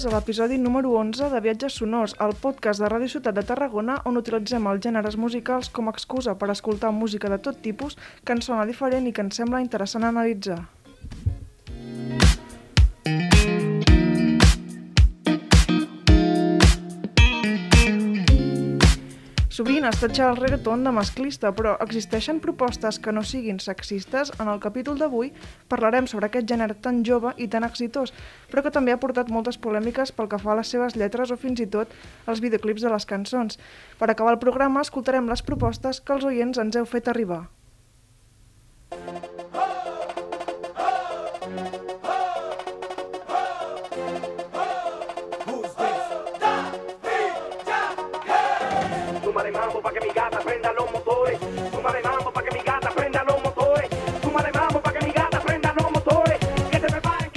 Benvingudes a l'episodi número 11 de Viatges Sonors, el podcast de Ràdio Ciutat de Tarragona on utilitzem els gèneres musicals com a excusa per escoltar música de tot tipus que ens sona diferent i que ens sembla interessant analitzar. Sovint es tatxa el reggaeton de masclista, però existeixen propostes que no siguin sexistes? En el capítol d'avui parlarem sobre aquest gènere tan jove i tan exitós, però que també ha portat moltes polèmiques pel que fa a les seves lletres o fins i tot als videoclips de les cançons. Per acabar el programa escoltarem les propostes que els oients ens heu fet arribar.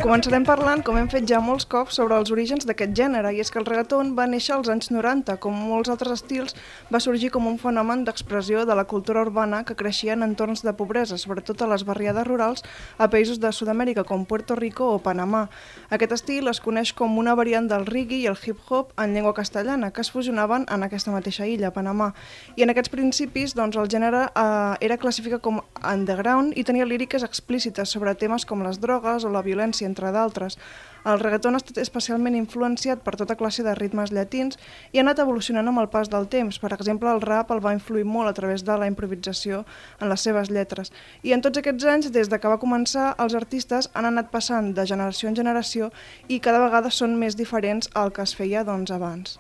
Començarem parlant, com hem fet ja molts cops, sobre els orígens d'aquest gènere, i és que el reggaeton va néixer als anys 90, com molts altres estils, va sorgir com un fenomen d'expressió de la cultura urbana que creixia en entorns de pobresa, sobretot a les barriades rurals a països de Sud-amèrica com Puerto Rico o Panamà. Aquest estil es coneix com una variant del reggae i el hip-hop en llengua castellana, que es fusionaven en aquesta mateixa illa, Panamà. I en aquests principis, doncs, el gènere eh, era classificat com underground i tenia líriques explícites sobre temes com les drogues o la violència, entre d'altres. El reggaeton ha estat especialment influenciat per tota classe de ritmes llatins i ha anat evolucionant amb el pas del temps. Per exemple, el rap el va influir molt a través de la improvisació en les seves lletres. I en tots aquests anys, des de que va començar, els artistes han anat passant de generació en generació i cada vegada són més diferents al que es feia doncs, abans.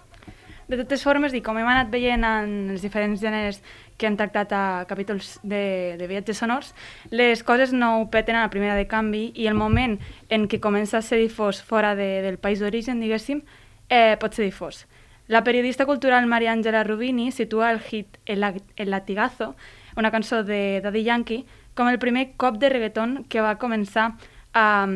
De totes formes, com hem anat veient en els diferents gèneres que hem tractat a capítols de, de viatges sonors, les coses no ho peten a la primera de canvi i el moment en què comença a ser difós fora de, del país d'origen, diguéssim, eh, pot ser difós. La periodista cultural Maria Angela Rubini situa el hit El, El Latigazo, una cançó de Daddy Yankee, com el primer cop de reggaeton que va començar a,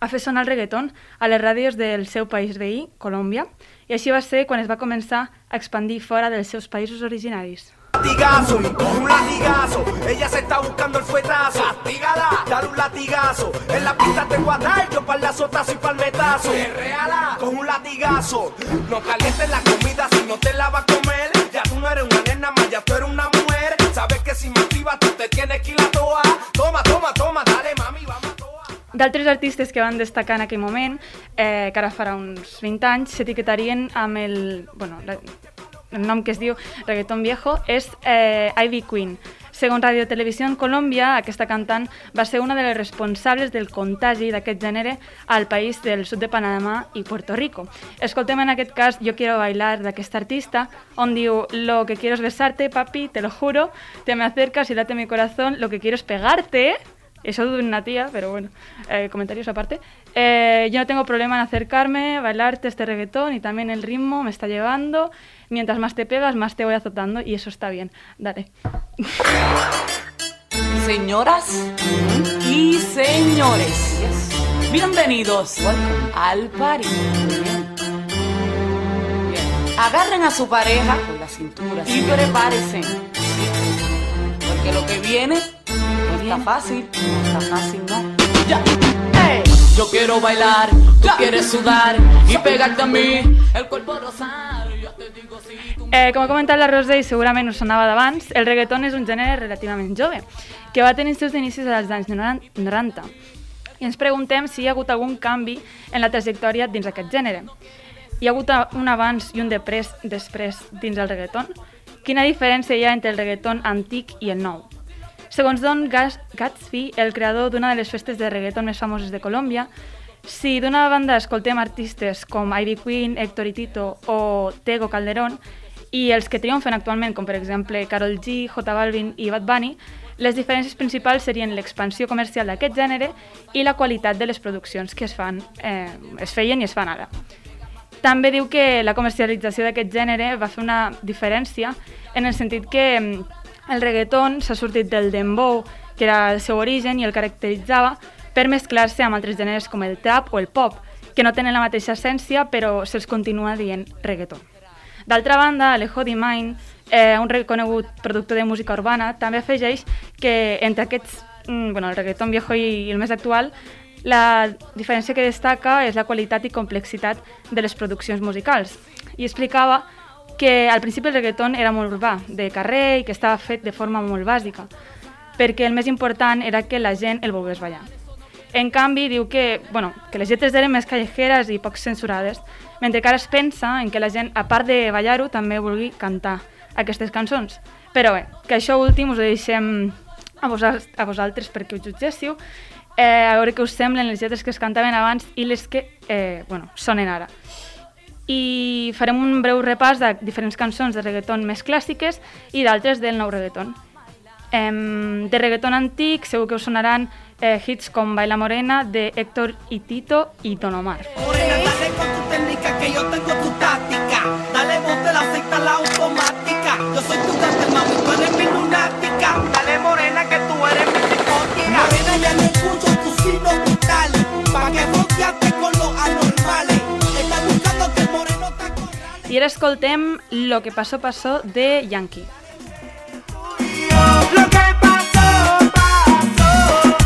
a fer sonar el reggaeton a les ràdios del seu país veí, Colòmbia, i així va ser quan es va començar a expandir fora dels seus països originaris. Latigazo, con un latigazo. Ella se está buscando el fuetazo. Castígala, dale un latigazo. En la pista te voy a dar, yo para la sotazo y palmetazo. Reala, con un latigazo. No calientes la comida si no te la vas a comer. Ya tú no eres una nena más, ya tú eres una mujer. Sabes que si me activas tú te tienes que ir a toa. Toma, toma, toma, dale mami, vamos. D'altres artistes que van destacar en aquell moment, eh, que ara farà uns 20 anys, s'etiquetarien amb el, bueno, la- el nom que es diu Reggaeton Viejo, és eh, Ivy Queen. Segons Radio Televisió en Colòmbia, aquesta cantant va ser una de les responsables del contagi d'aquest gènere al país del sud de Panamà i Puerto Rico. Escoltem en aquest cas Yo quiero bailar d'aquest artista, on diu Lo que quiero es besarte, papi, te lo juro, te me acercas y late mi corazón, lo que quiero es pegarte, eso de una tía, pero bueno, eh, comentarios aparte. Eh, yo no tengo problema en acercarme, bailarte este reggaetón y también el ritmo me está llevando. Mientras más te pegas, más te voy azotando y eso está bien. Dale. Señoras y señores, bienvenidos al party. Agarren a su pareja por la cintura y prepárense. Porque lo que viene está fácil, está fácil, ¿no? Ya. Ey. Yo quiero bailar, tú quieres sudar y pegarte a mí, el cuerpo rosado. Yo te digo tú Eh, com ha comentat la Rosa i segurament us sonava d'abans, el reggaeton és un gènere relativament jove, que va tenir els seus inicis als anys 90. I ens preguntem si hi ha hagut algun canvi en la trajectòria dins aquest gènere. Hi ha hagut un abans i un després, després dins el reggaeton? Quina diferència hi ha entre el reggaeton antic i el nou? Segons Don Gatsby, el creador d'una de les festes de reggaeton més famoses de Colòmbia, si d'una banda escoltem artistes com Ivy Queen, Héctor y Tito o Tego Calderón, i els que triomfen actualment, com per exemple Karol G, J Balvin i Bad Bunny, les diferències principals serien l'expansió comercial d'aquest gènere i la qualitat de les produccions que es fan, eh, es feien i es fan ara. També diu que la comercialització d'aquest gènere va fer una diferència en el sentit que mm, el reggaeton s'ha sortit del dembow, que era el seu origen i el caracteritzava, per mesclar-se amb altres gèneres com el trap o el pop, que no tenen la mateixa essència però se'ls continua dient reggaeton. D'altra banda, Alejo Di Mine, eh, un reconegut productor de música urbana, també afegeix que entre aquests, mm, bueno, el reggaeton viejo i el més actual, la diferència que destaca és la qualitat i complexitat de les produccions musicals. I explicava que al principi el reggaeton era molt urbà, de carrer i que estava fet de forma molt bàsica, perquè el més important era que la gent el volgués ballar. En canvi, diu que, bueno, que les lletres eren més callejeres i poc censurades, mentre que ara es pensa en que la gent, a part de ballar-ho, també vulgui cantar aquestes cançons. Però bé, que això últim us ho deixem a, vos a vosaltres perquè ho jutgéssiu, eh, a veure què us semblen les lletres que es cantaven abans i les que eh, bueno, sonen ara. I farem un breu repàs de diferents cançons de reggaeton més clàssiques i d'altres del nou reggaeton. Eh, de reggaeton antic segur que us sonaran eh, hits com Baila Morena de Héctor y Tito y Don Omar. Morena, dale con tu técnica que yo tengo tu táctica. Dale bote la secta la automática. Yo soy tu gata, mami, tú eres mi lunática. Dale morena que tú eres mi psicótica. Morena, ya no escucho tus signos I ara escoltem Lo que pasó pasó de Yankee. Lo que pasó, pasó.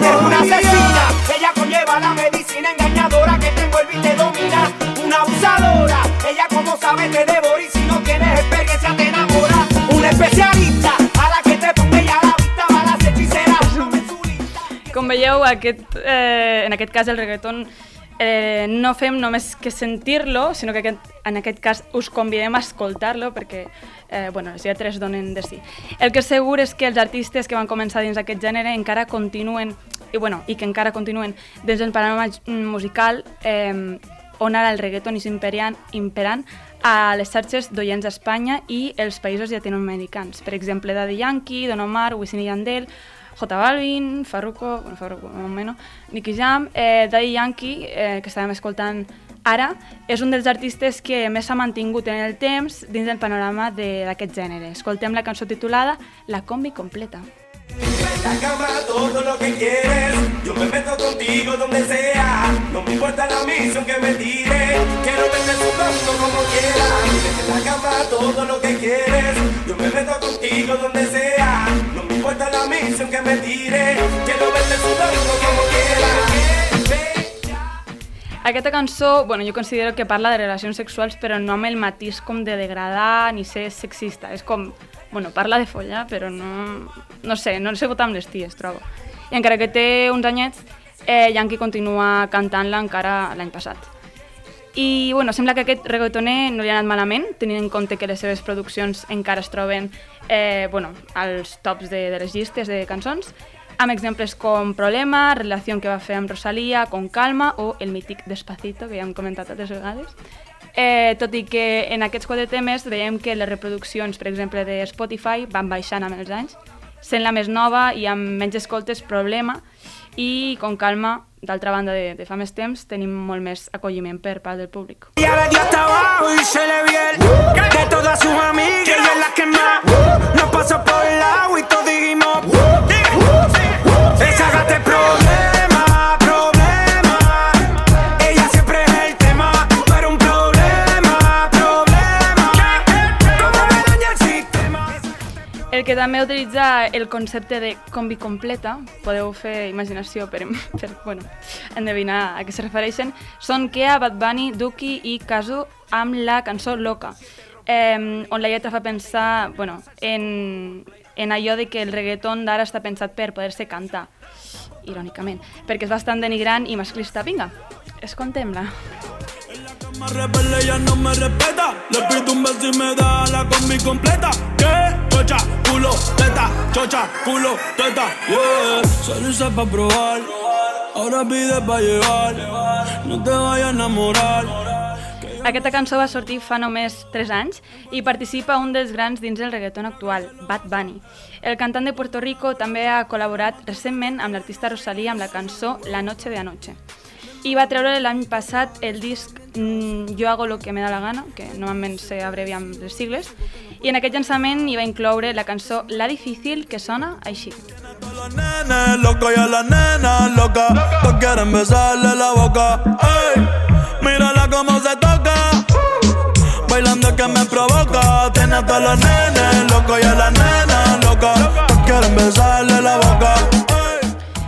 Es una asesina. Ella conlleva la medicina engañadora que tengo el beat te domina. Una abusadora. Ella como sabe te devora y si no tienes experiencia te enamora. Una especialista a la que te ponga ella la vista va las hechiceras. No me su lista. Com veieu, aquest, eh, en aquest cas el reggaeton eh, no fem només que sentir-lo, sinó que aquest, en aquest cas us convidem a escoltar-lo perquè eh, bueno, les lletres donen de sí. El que és segur és que els artistes que van començar dins aquest gènere encara continuen, i, bueno, i que encara continuen dins del panorama musical eh, on ara el reggaeton és imperant, imperant a les xarxes d'oients a Espanya i els països llatinoamericans. Per exemple, Daddy Yankee, Don Omar, Wisin i Yandel, J Balvin, Farruko, bueno, Farruko, no menos, Nicky Jam, eh, Daddy Yankee, eh, que estàvem escoltant ara, és un dels artistes que més s'ha mantingut en el temps dins del panorama d'aquest gènere. Escoltem la cançó titulada La combi completa. La cama todo lo que quieres. Yo me meto contigo donde sea. No me importa la misión que me tire. Quiero verte sudando como quieras. La cama todo lo que quieres. Yo me meto contigo donde sea. No me importa la misión que me tire. Quiero verte sudando como. Aquesta cançó, bueno, jo considero que parla de relacions sexuals, però no amb el matís com de degradar ni ser sexista. És com, bueno, parla de follar, però no... No sé, no sé votar amb les ties, trobo. I encara que té uns anyets, eh, Yankee continua cantant-la encara l'any passat. I, bueno, sembla que aquest reggaetoner no li ha anat malament, tenint en compte que les seves produccions encara es troben eh, bueno, als tops de, de les llistes de cançons, amb exemples com Problema, relació que va fer amb Rosalia, Con Calma o el mític Despacito, que ja hem comentat altres vegades. Eh, tot i que en aquests quatre temes veiem que les reproduccions, per exemple, de Spotify van baixant amb els anys, sent la més nova i amb menys escoltes Problema, i Con Calma, d'altra banda de, de fa més temps, tenim molt més acolliment per part del públic. Ella le dio hasta abajo y se le vio el de todas sus amigas. Ella es la que más nos pasó por el agua y todos dijimos: Esa gata es El que també utilitza el concepte de combi completa, podeu fer imaginació per, per bueno, endevinar a què se refereixen, són Kea, Bad Bunny, Duki i Kazu amb la cançó Loca, eh, on la lletra fa pensar bueno, en, en allò de que el reggaeton d'ara està pensat per poder-se cantar, irònicament, perquè és bastant denigrant i masclista. Vinga, escoltem-la. Más rebelde ella no me respeta. Le pido un beso y me da la combi completa. ¿Qué? Chocha, culo, teta, chocha, culo, teta. Yeah. Solo hice pa' probar. Ahora pide pa' llevar. No te vayas a enamorar. Aquesta cançó va sortir fa només 3 anys i participa un dels grans dins del reggaeton actual, Bad Bunny. El cantant de Puerto Rico també ha col·laborat recentment amb l'artista Rosalía amb la cançó La noche de anoche. I va treure l'any passat el disc mm, Yo hago lo que me da la gana, que normalment se abrevia amb les sigles, i en aquest llançament hi va incloure la cançó La Difícil, que sona així. Los nenes locos y a las nenas locas, todos quieren besarle la boca. Ey, mírala cómo se toca, bailando que me provoca. Tiene a todos los nenes locos y a las nenas locas, todos quieren besarle la boca.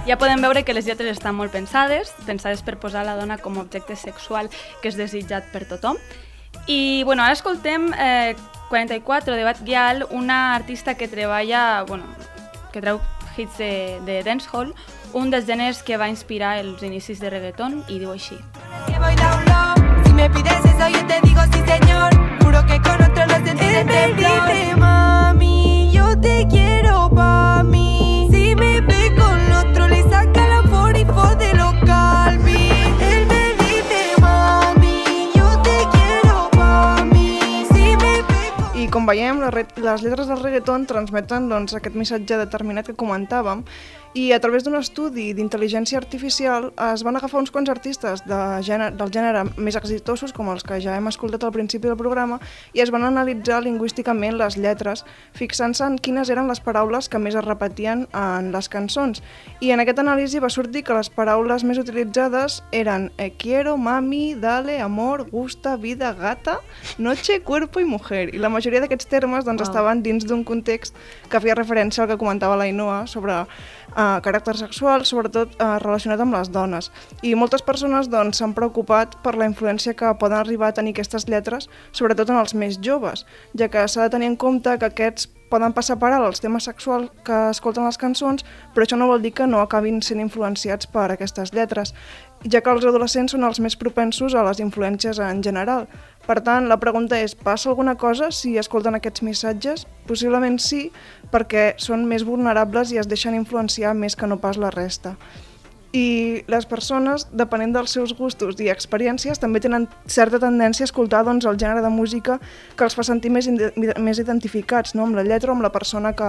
Ja podem veure que les lletres estan molt pensades, pensades per posar la dona com a objecte sexual que és desitjat per tothom. I bueno, ara escoltem eh, 44 de Bat Gyal, una artista que treballa, bueno, que treu hits de, de dancehall, un dels gèneres que va inspirar els inicis de reggaeton i diu així. Si me pides eso, yo te digo sí, señor. Juro que con otro lo temblor. Dile, mami, veiem, les, les lletres del reggaeton transmeten doncs, aquest missatge determinat que comentàvem i a través d'un estudi d'intel·ligència artificial es van agafar uns quants artistes de gènere, del gènere més exitosos, com els que ja hem escoltat al principi del programa, i es van analitzar lingüísticament les lletres, fixant-se en quines eren les paraules que més es repetien en les cançons. I en aquesta anàlisi va sortir que les paraules més utilitzades eren eh, quiero, mami, dale, amor, gusta, vida, gata, noche, cuerpo i mujer. I la majoria d'aquests termes doncs, Wow. estaven dins d'un context que feia referència al que comentava la Inoa sobre eh, caràcter sexual, sobretot eh, relacionat amb les dones. I moltes persones doncs, s'han preocupat per la influència que poden arribar a tenir aquestes lletres, sobretot en els més joves, ja que s'ha de tenir en compte que aquests poden passar per alt els temes sexuals que escolten les cançons, però això no vol dir que no acabin sent influenciats per aquestes lletres, ja que els adolescents són els més propensos a les influències en general. Per tant, la pregunta és, passa alguna cosa si escolten aquests missatges? Possiblement sí, perquè són més vulnerables i es deixen influenciar més que no pas la resta. I les persones, depenent dels seus gustos i experiències, també tenen certa tendència a escoltar doncs, el gènere de música que els fa sentir més, més identificats no? amb la lletra o amb la persona que,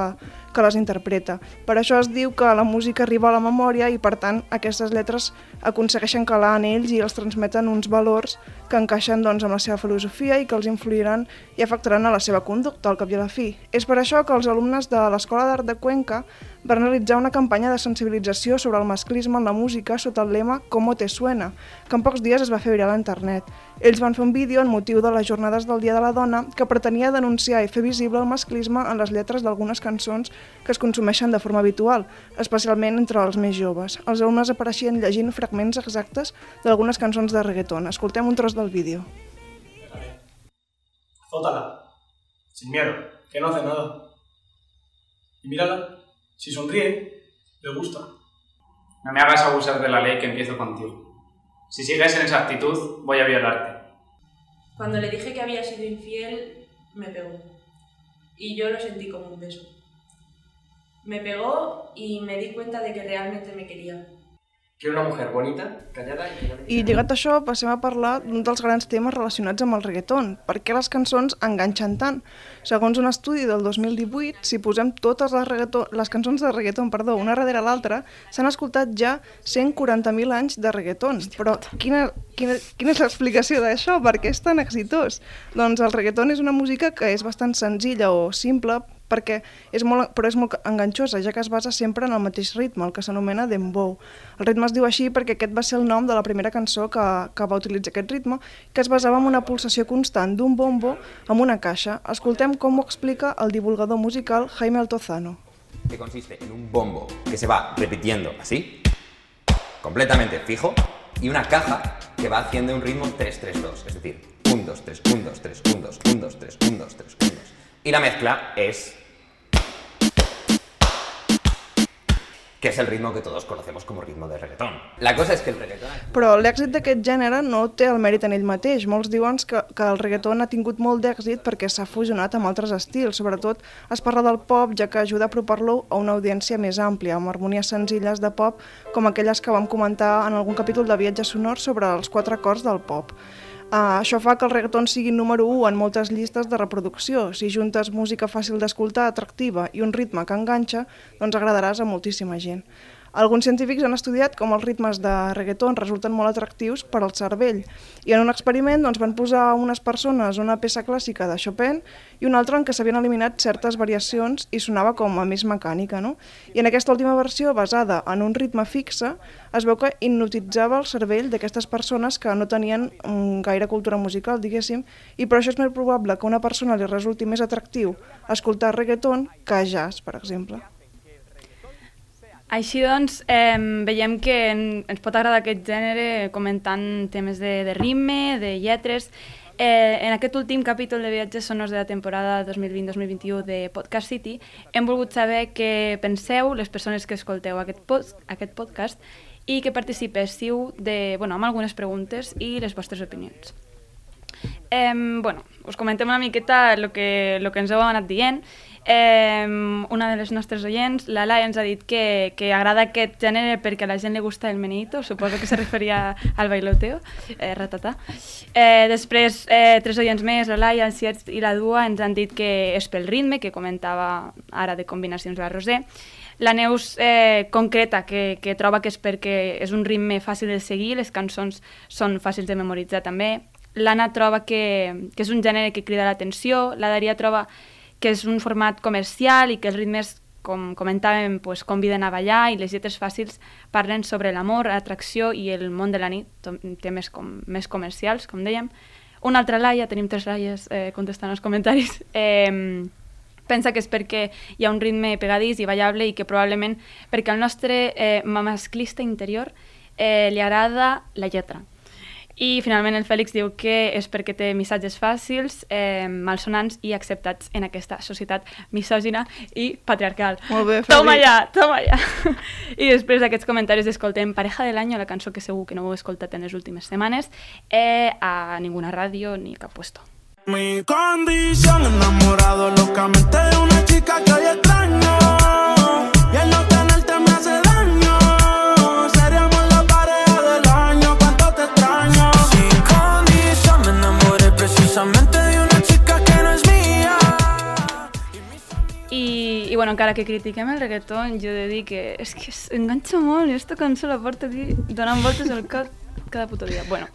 que les interpreta. Per això es diu que la música arriba a la memòria i, per tant, aquestes lletres aconsegueixen calar en ells i els transmeten uns valors que encaixen doncs, amb la seva filosofia i que els influiran i afectaran a la seva conducta, al cap i a la fi. És per això que els alumnes de l'Escola d'Art de Cuenca van realitzar una campanya de sensibilització sobre el masclisme en la música sota el lema Como te suena, que en pocs dies es va fer viral a internet. Ells van fer un vídeo en motiu de les jornades del Dia de la Dona que pretenia denunciar i fer visible el masclisme en les lletres d'algunes cançons que es consumeixen de forma habitual, especialment entre els més joves. Els alumnes apareixien llegint fragments exactes d'algunes cançons de reggaeton. Escoltem un tros del vídeo. Zótala, sin miedo, que no hace nada. Y mírala, si sonríe, le gusta. No me hagas abusar de la ley que empiezo contigo. Si sigues en esa actitud, voy a violarte. Cuando le dije que había sido infiel, me pegó. Y yo lo sentí como un beso. Me pegó y me di cuenta de que realmente me quería. Quiero una mujer bonita, callada que me I lligat a això, passem a parlar d'un dels grans temes relacionats amb el reggaeton. Per què les cançons enganxen tant? Segons un estudi del 2018, si posem totes les, reggaeton, les cançons de reggaeton perdó, una darrere l'altra, s'han escoltat ja 140.000 anys de reggaeton. Però quina, quina, quina és l'explicació d'això? Per què és tan exitós? Doncs el reggaeton és una música que és bastant senzilla o simple, perquè és molt, però és molt enganxosa, ja que es basa sempre en el mateix ritme, el que s'anomena dembow. El ritme es diu així perquè aquest va ser el nom de la primera cançó que, que va utilitzar aquest ritme, que es basava en una pulsació constant d'un bombo amb una caixa. Escoltem com ho explica el divulgador musical Jaime Altozano. que consiste en un bombo que se va repitiendo así, completamente fijo, y una caja que va haciendo un ritmo 3-3-2, es decir, 1, 2, 3, 1, 2, 3, 1, 2, 1, 2, 3, 1, 2, 3, 1, 2. Y la mezcla es... que es el ritmo que todos conocemos como ritmo de reggaetón. La cosa es que el reggaetón... Però l'èxit d'aquest gènere no té el mèrit en ell mateix. Molts diuen que, que el reggaeton ha tingut molt d'èxit perquè s'ha fusionat amb altres estils. Sobretot es parla del pop, ja que ajuda a apropar-lo a una audiència més àmplia, amb harmonies senzilles de pop, com aquelles que vam comentar en algun capítol de Viatge Sonor sobre els quatre acords del pop. Uh, això fa que el reggaeton sigui número 1 en moltes llistes de reproducció. Si juntes música fàcil d'escoltar, atractiva i un ritme que enganxa, doncs agradaràs a moltíssima gent. Alguns científics han estudiat com els ritmes de reggaeton resulten molt atractius per al cervell i en un experiment doncs, van posar a unes persones una peça clàssica de Chopin i una altra en què s'havien eliminat certes variacions i sonava com a més mecànica. No? I en aquesta última versió, basada en un ritme fixe, es veu que hipnotitzava el cervell d'aquestes persones que no tenien mm, gaire cultura musical, diguéssim, i per això és més probable que a una persona li resulti més atractiu escoltar reggaeton que jazz, per exemple. Així doncs, eh, veiem que en, ens pot agradar aquest gènere comentant temes de, de ritme, de lletres. Eh, en aquest últim capítol de viatges sonors de la temporada 2020-2021 de Podcast City hem volgut saber què penseu les persones que escolteu aquest, post, aquest podcast i que participéssiu de, bueno, amb algunes preguntes i les vostres opinions. Eh, bueno, us comentem una miqueta el que, lo que ens heu anat dient Eh, una de les nostres oients, la Lai, ens ha dit que, que agrada aquest gènere perquè a la gent li gusta el menito, suposo que se referia al bailoteo, eh, ratata. Eh, després, eh, tres oients més, la Lai, el Ciet i la Dua, ens han dit que és pel ritme, que comentava ara de combinacions de la Roser. La Neus eh, concreta que, que troba que és perquè és un ritme fàcil de seguir, les cançons són fàcils de memoritzar també. L'Anna troba que, que és un gènere que crida l'atenció, la Daria troba que és un format comercial i que els ritmes, com comentàvem, pues, conviden a ballar i les lletres fàcils parlen sobre l'amor, l'atracció i el món de la nit, temes com, més comercials, com dèiem. Una altra Laia, tenim tres Laies eh, contestant els comentaris, eh, pensa que és perquè hi ha un ritme pegadís i ballable i que probablement perquè al nostre eh, masclista interior eh, li agrada la lletra. I finalment el Fèlix diu que és perquè té missatges fàcils, eh, malsonants i acceptats en aquesta societat misògina i patriarcal. Molt bé, Fèlix. Toma ja, toma ja. I després d'aquests comentaris escoltem Pareja de l'any, la cançó que segur que no heu escoltat en les últimes setmanes, eh, a ninguna ràdio ni cap puesto. Mi condición enamorado locamente de una chica que hoy extraño bueno, encara que critiquem el reggaeton, jo he de dir que és que es enganxa molt i aquesta cançó la porta aquí donant voltes al cap cada puto dia. Bueno,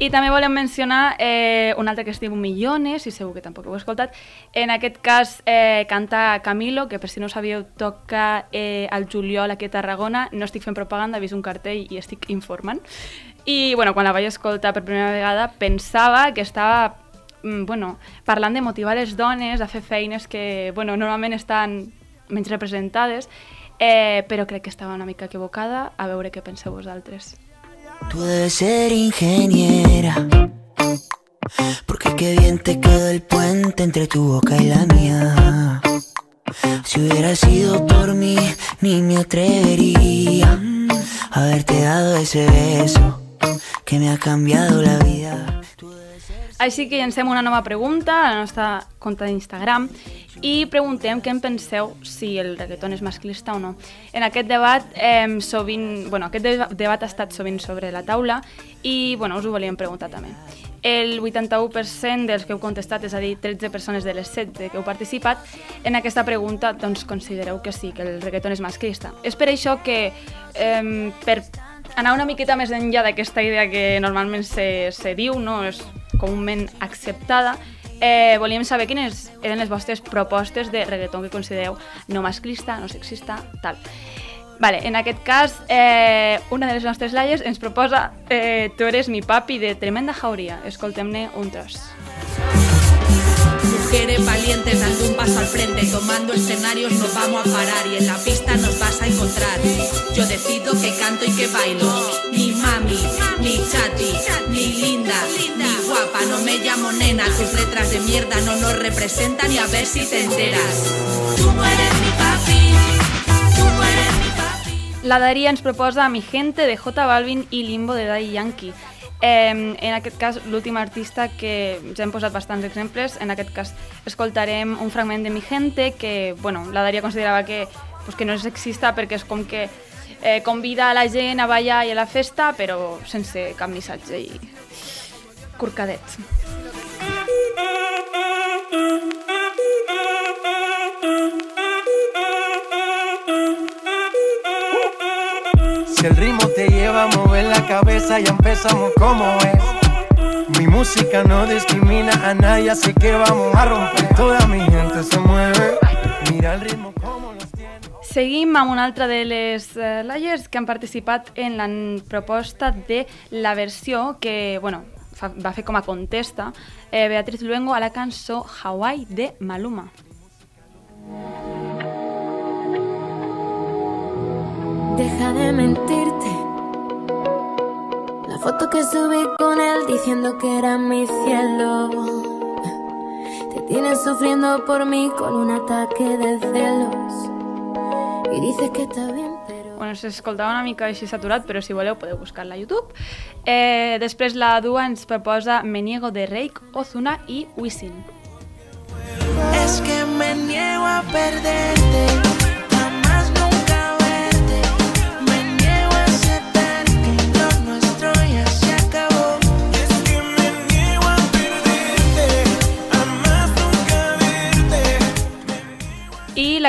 i també volem mencionar eh, un altre que es diu Millones, i segur que tampoc heu escoltat. En aquest cas eh, canta Camilo, que per si no ho sabíeu toca eh, al juliol aquí a Tarragona. No estic fent propaganda, he vist un cartell i estic informant. I bueno, quan la vaig escoltar per primera vegada pensava que estava mm, bueno, parlant de motivar les dones a fer feines que bueno, normalment estan menys representades, eh, però crec que estava una mica equivocada, a veure què penseu vosaltres. Tú debes ser ingeniera. Porque qué bien te quedó el puente entre tu boca y la mía. Si hubiera sido por mí, ni me atrevería a haberte dado ese beso que me ha cambiado la vida. Així que llancem una nova pregunta a la nostra compte d'Instagram i preguntem què en penseu si el reggaeton és masclista o no. En aquest debat, eh, sovint, bueno, aquest de debat ha estat sovint sobre la taula i bueno, us ho volíem preguntar també. El 81% dels que heu contestat, és a dir, 13 persones de les 16 que heu participat, en aquesta pregunta doncs, considereu que sí, que el reggaeton és masclista. És per això que, eh, per anar una miqueta més enllà d'aquesta idea que normalment se, se diu, no? és comúment acceptada, eh, volíem saber quines eren les vostres propostes de reggaeton que considereu no masclista, no sexista, tal. Vale, en aquest cas, eh, una de les nostres laies ens proposa eh, Tu eres mi papi de Tremenda Jauria. Escoltem-ne un tros. Mujeres valientes dando un paso al frente, tomando escenarios nos vamos a parar y en la pista nos vas a encontrar. Yo decido que canto y que bailo. Ni mami, ni chati, ni linda, ni guapa, no me llamo nena. Tus letras de mierda no nos representan y a ver si te enteras. Tú no eres mi papi, tú no eres mi papi. La Daria ens proposa Mi Gente de J Balvin i Limbo de Daddy Yankee. Eh, en aquest cas, l'últim artista que ja hem posat bastants exemples, en aquest cas escoltarem un fragment de Mi Gente que, bueno, la Daria considerava que, pues, que no és sexista perquè és com que eh, convida a la gent a ballar i a la festa, però sense cap missatge i corcadet. mueve la cabeza, ya empezamos como es. Mi música no discrimina a nadie, así que vamos a romper. Toda mi gente se mueve. Mira el ritmo como. Seguim amb una altra de les eh, laies que han participat en la proposta de la versió que, bueno, fa, va fer com a contesta eh, Beatriz Luengo a la cançó Hawaii de Maluma. Deja de mentirte. La foto que subí con él diciendo que era mi cielo. Te tienes sufriendo por mí con un ataque de celos. Y dices que está bien, pero. Bueno, s'escoltava una mica així saturat, però si voleu podeu buscar-la a YouTube. Eh, després la Dua ens proposa Me niego de Reik, Ozuna i Wisin. Es que me niego a perderte,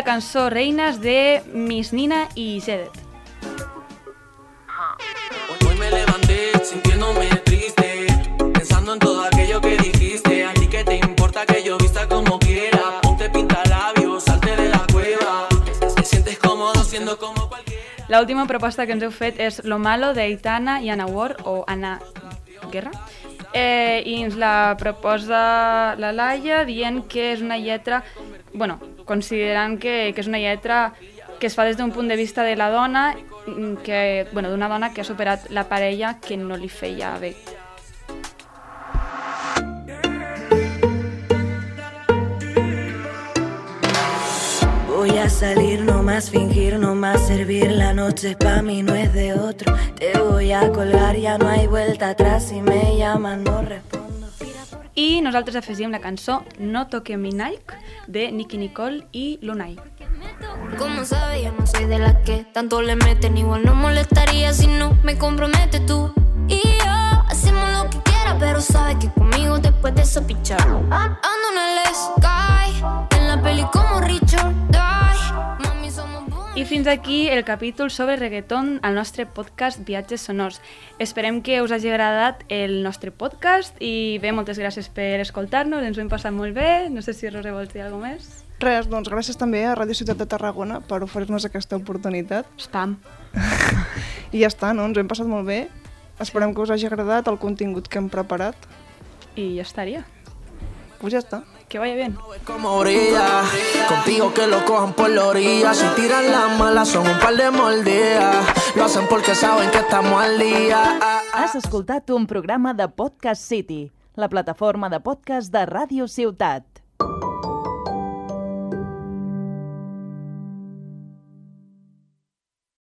cançó Reines de Miss Nina i Zedet. Hoy me levanté sintiéndome triste, pensando en todo aquello que dijiste. A ti que te importa que yo vista como quiera, ponte pinta labios, salte de la cueva. Te sientes cómodo siendo como cualquiera. La última proposta que ens heu fet és Lo malo de Aitana i Anna Ward o Anna Guerra. Eh, I ens la proposa la Laia dient que és una lletra, bueno, considerant que, que és una lletra que es fa des d'un punt de vista de la dona, mm, que, bueno, d'una dona que ha superat la parella que no li feia bé. Voy a salir, no más fingir, no más servir. La noche pa' mí no es de otro. Te voy a colgar, ya no hay vuelta atrás. Si me llaman, no respondo. I nosaltres afegim la cançó No toque mi Nike de Nicky Nicole i Lunay. Como sabes, yo no soy de las que tanto le meten. Igual no molestaría si no me compromete tú. Y yo hacemos lo que quiera, pero sabes que conmigo después de eso pichar. Ando en el sky, en la peli como Richard I fins aquí el capítol sobre reggaeton al nostre podcast Viatges Sonors. Esperem que us hagi agradat el nostre podcast i bé, moltes gràcies per escoltar-nos, ens ho hem passat molt bé. No sé si Roser vols dir alguna més? Res, doncs gràcies també a Ràdio Ciutat de Tarragona per oferir-nos aquesta oportunitat. Spam. I ja està, no? Ens ho hem passat molt bé. Esperem que us hagi agradat el contingut que hem preparat. I ja estaria. Pues ja està. Que vaya bien. Como brilla, contigo que lo cojan por la orilla. Si tiran la mala son un par de mordidas. Lo hacen porque saben que estamos al día. Has escoltat un programa de Podcast City, la plataforma de podcast de Ràdio Ciutat.